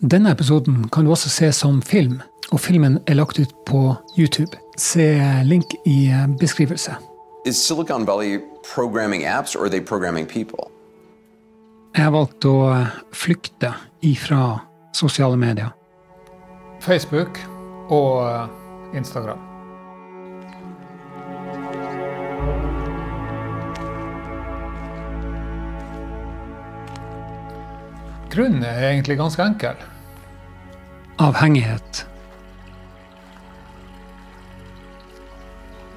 Denne episoden kan du også se som film, og filmen er lagt ut på YouTube. Se link i beskrivelse. Is Silicon Valley programming apps or are they programming people? Jeg har valgt å flykte ifra sosiale medier. Facebook og Instagram. Grunnen er egentlig ganske enkel. Avhengighet.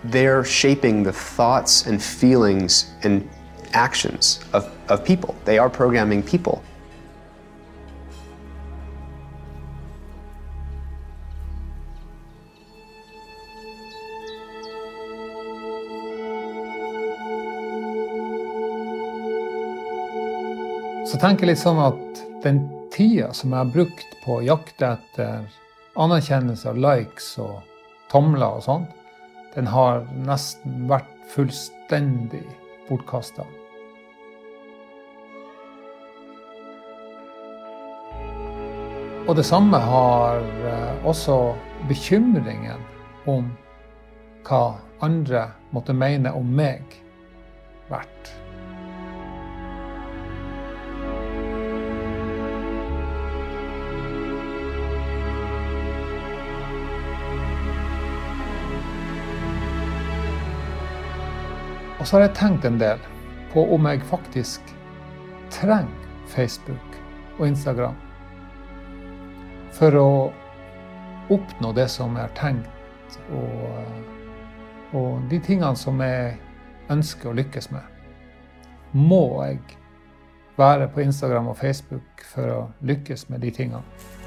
They're shaping the thoughts and feelings and actions of, of people. They are programming people. Så tenker jeg litt sånn at den tida som jeg har brukt på å jakte etter anerkjennelse og likes og tomler og sånn, den har nesten vært fullstendig bortkasta. Og det samme har eh, også bekymringen om hva andre måtte mene om meg, vært. Og så har jeg tenkt en del på om jeg faktisk trenger Facebook og Instagram for å oppnå det som jeg har tenkt, og, og de tingene som jeg ønsker å lykkes med. Må jeg være på Instagram og Facebook for å lykkes med de tingene?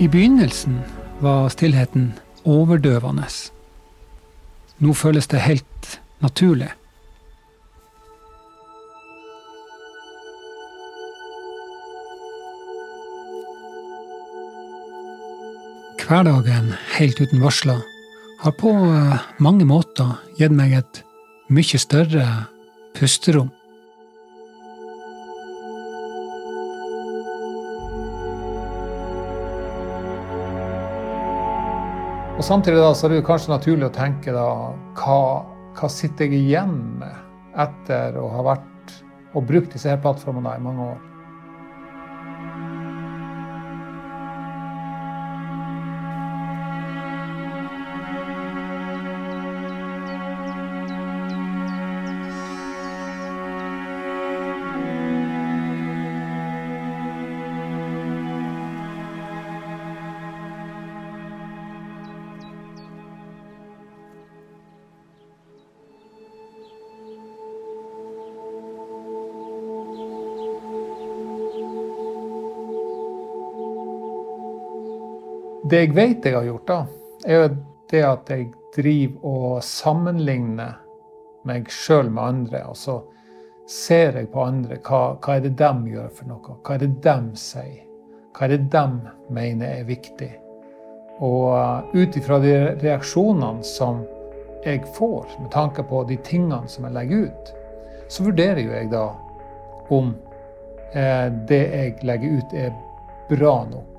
I begynnelsen var stillheten overdøvende. Nå føles det helt naturlig. Hverdagen helt uten varsler har på eh, mange måter gitt meg et mye større pusterom. Og Samtidig da, så er det kanskje naturlig å tenke da, hva, hva sitter jeg igjen med etter å ha vært og brukt disse her plattformene i mange år? Det jeg vet jeg har gjort, da, er jo det at jeg driver og sammenligner meg sjøl med andre. Og så ser jeg på andre. Hva, hva er det de gjør for noe? Hva er det de sier? Hva er det de mener er viktig? Og uh, ut ifra de reaksjonene som jeg får, med tanke på de tingene som jeg legger ut, så vurderer jo jeg da om eh, det jeg legger ut, er bra nok eh,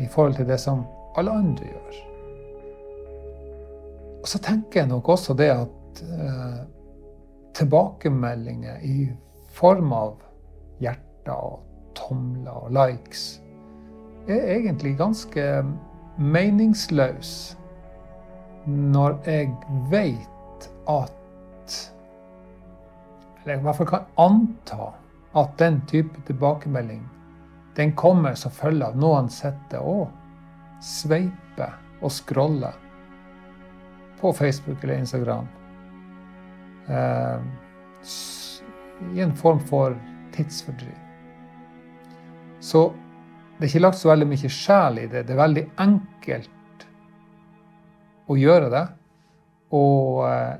i forhold til det som alle andre gjør. Og så tenker jeg nok også det at eh, tilbakemeldinger i form av hjerter og tomler og likes er egentlig ganske meningsløs når jeg vet at Eller jeg i hvert fall kan anta at den type tilbakemelding den kommer som følge av noen sitter og sveiper og scroller på Facebook eller Instagram. Eh, I en form for tidsfordriv. Så det er ikke lagt så veldig mye sjel i det. Det er veldig enkelt å gjøre det. Og eh,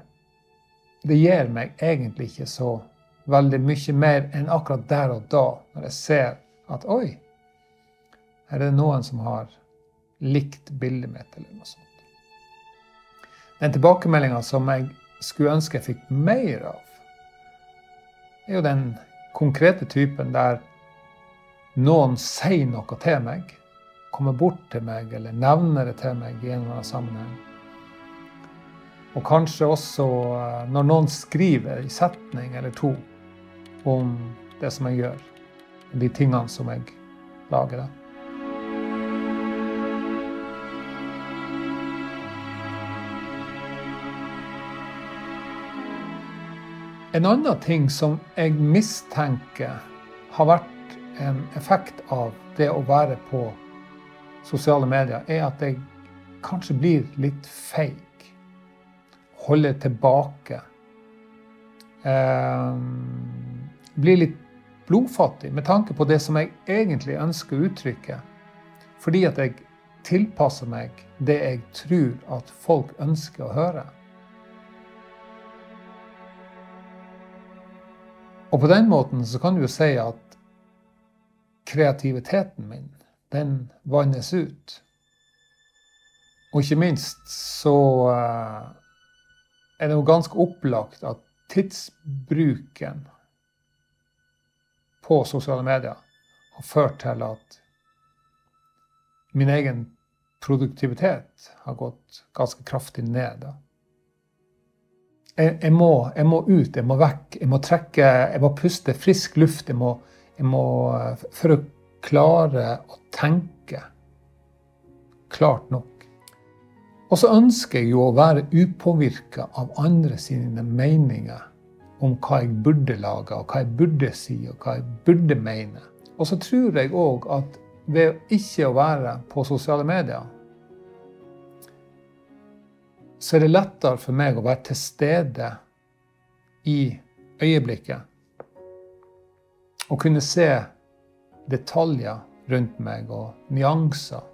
det gir meg egentlig ikke så veldig mye mer enn akkurat der og da, når jeg ser at oi, her er det noen som har likt bildet mitt, eller noe sånt. Den tilbakemeldinga som jeg skulle ønske jeg fikk mer av, er jo den konkrete typen der noen sier noe til meg, kommer bort til meg eller nevner det til meg i en eller annen sammenheng. Og kanskje også eh, når noen skriver en setning eller to om det som jeg gjør, de tingene som jeg lager. En annen ting som jeg mistenker har vært en effekt av det å være på sosiale medier, er at jeg kanskje blir litt feig. Holder tilbake. Eh, blir litt blodfattig med tanke på det som jeg egentlig ønsker å uttrykke. Fordi at jeg tilpasser meg det jeg tror at folk ønsker å høre. Og på den måten så kan du jo si at kreativiteten min, den vannes ut. Og ikke minst så eh, er det jo ganske opplagt at tidsbruken på sosiale medier har ført til at min egen produktivitet har gått ganske kraftig ned. Jeg, jeg, må, jeg, må, ut, jeg må vekk. Jeg må trekke, jeg må puste frisk luft. Jeg må, jeg må For å klare å tenke klart nok. Og så ønsker jeg jo å være upåvirka av andre sine meninger om hva jeg burde lage, og hva jeg burde si, og hva jeg burde mene. Og så tror jeg òg at ved ikke å være på sosiale medier, så er det lettere for meg å være til stede i øyeblikket. Og kunne se detaljer rundt meg og nyanser.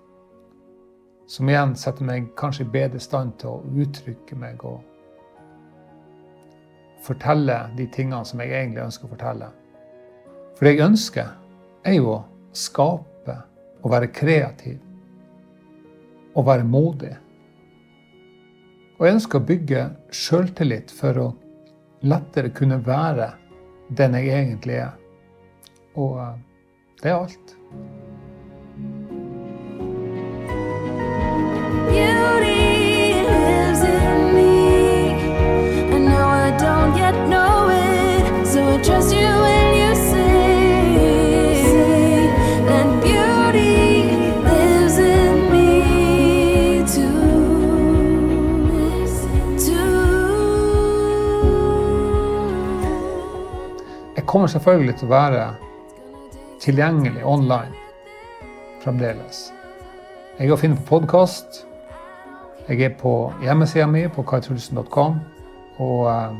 Som igjen setter meg kanskje i bedre stand til å uttrykke meg og fortelle de tingene som jeg egentlig ønsker å fortelle. For det jeg ønsker, er jo å skape og være kreativ. Og være modig. Og jeg ønsker å bygge sjøltillit for å lettere kunne være den jeg egentlig er. Og eh, det er alt. Kommer selvfølgelig til å være tilgjengelig online fremdeles. Jeg er å finne på podkast. Jeg er på hjemmesida mi på kaitrulsen.com. Og eh,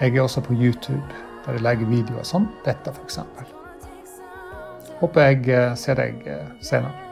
jeg er også på YouTube, der jeg legger videoer som dette, f.eks. Håper jeg eh, ser deg eh, senere.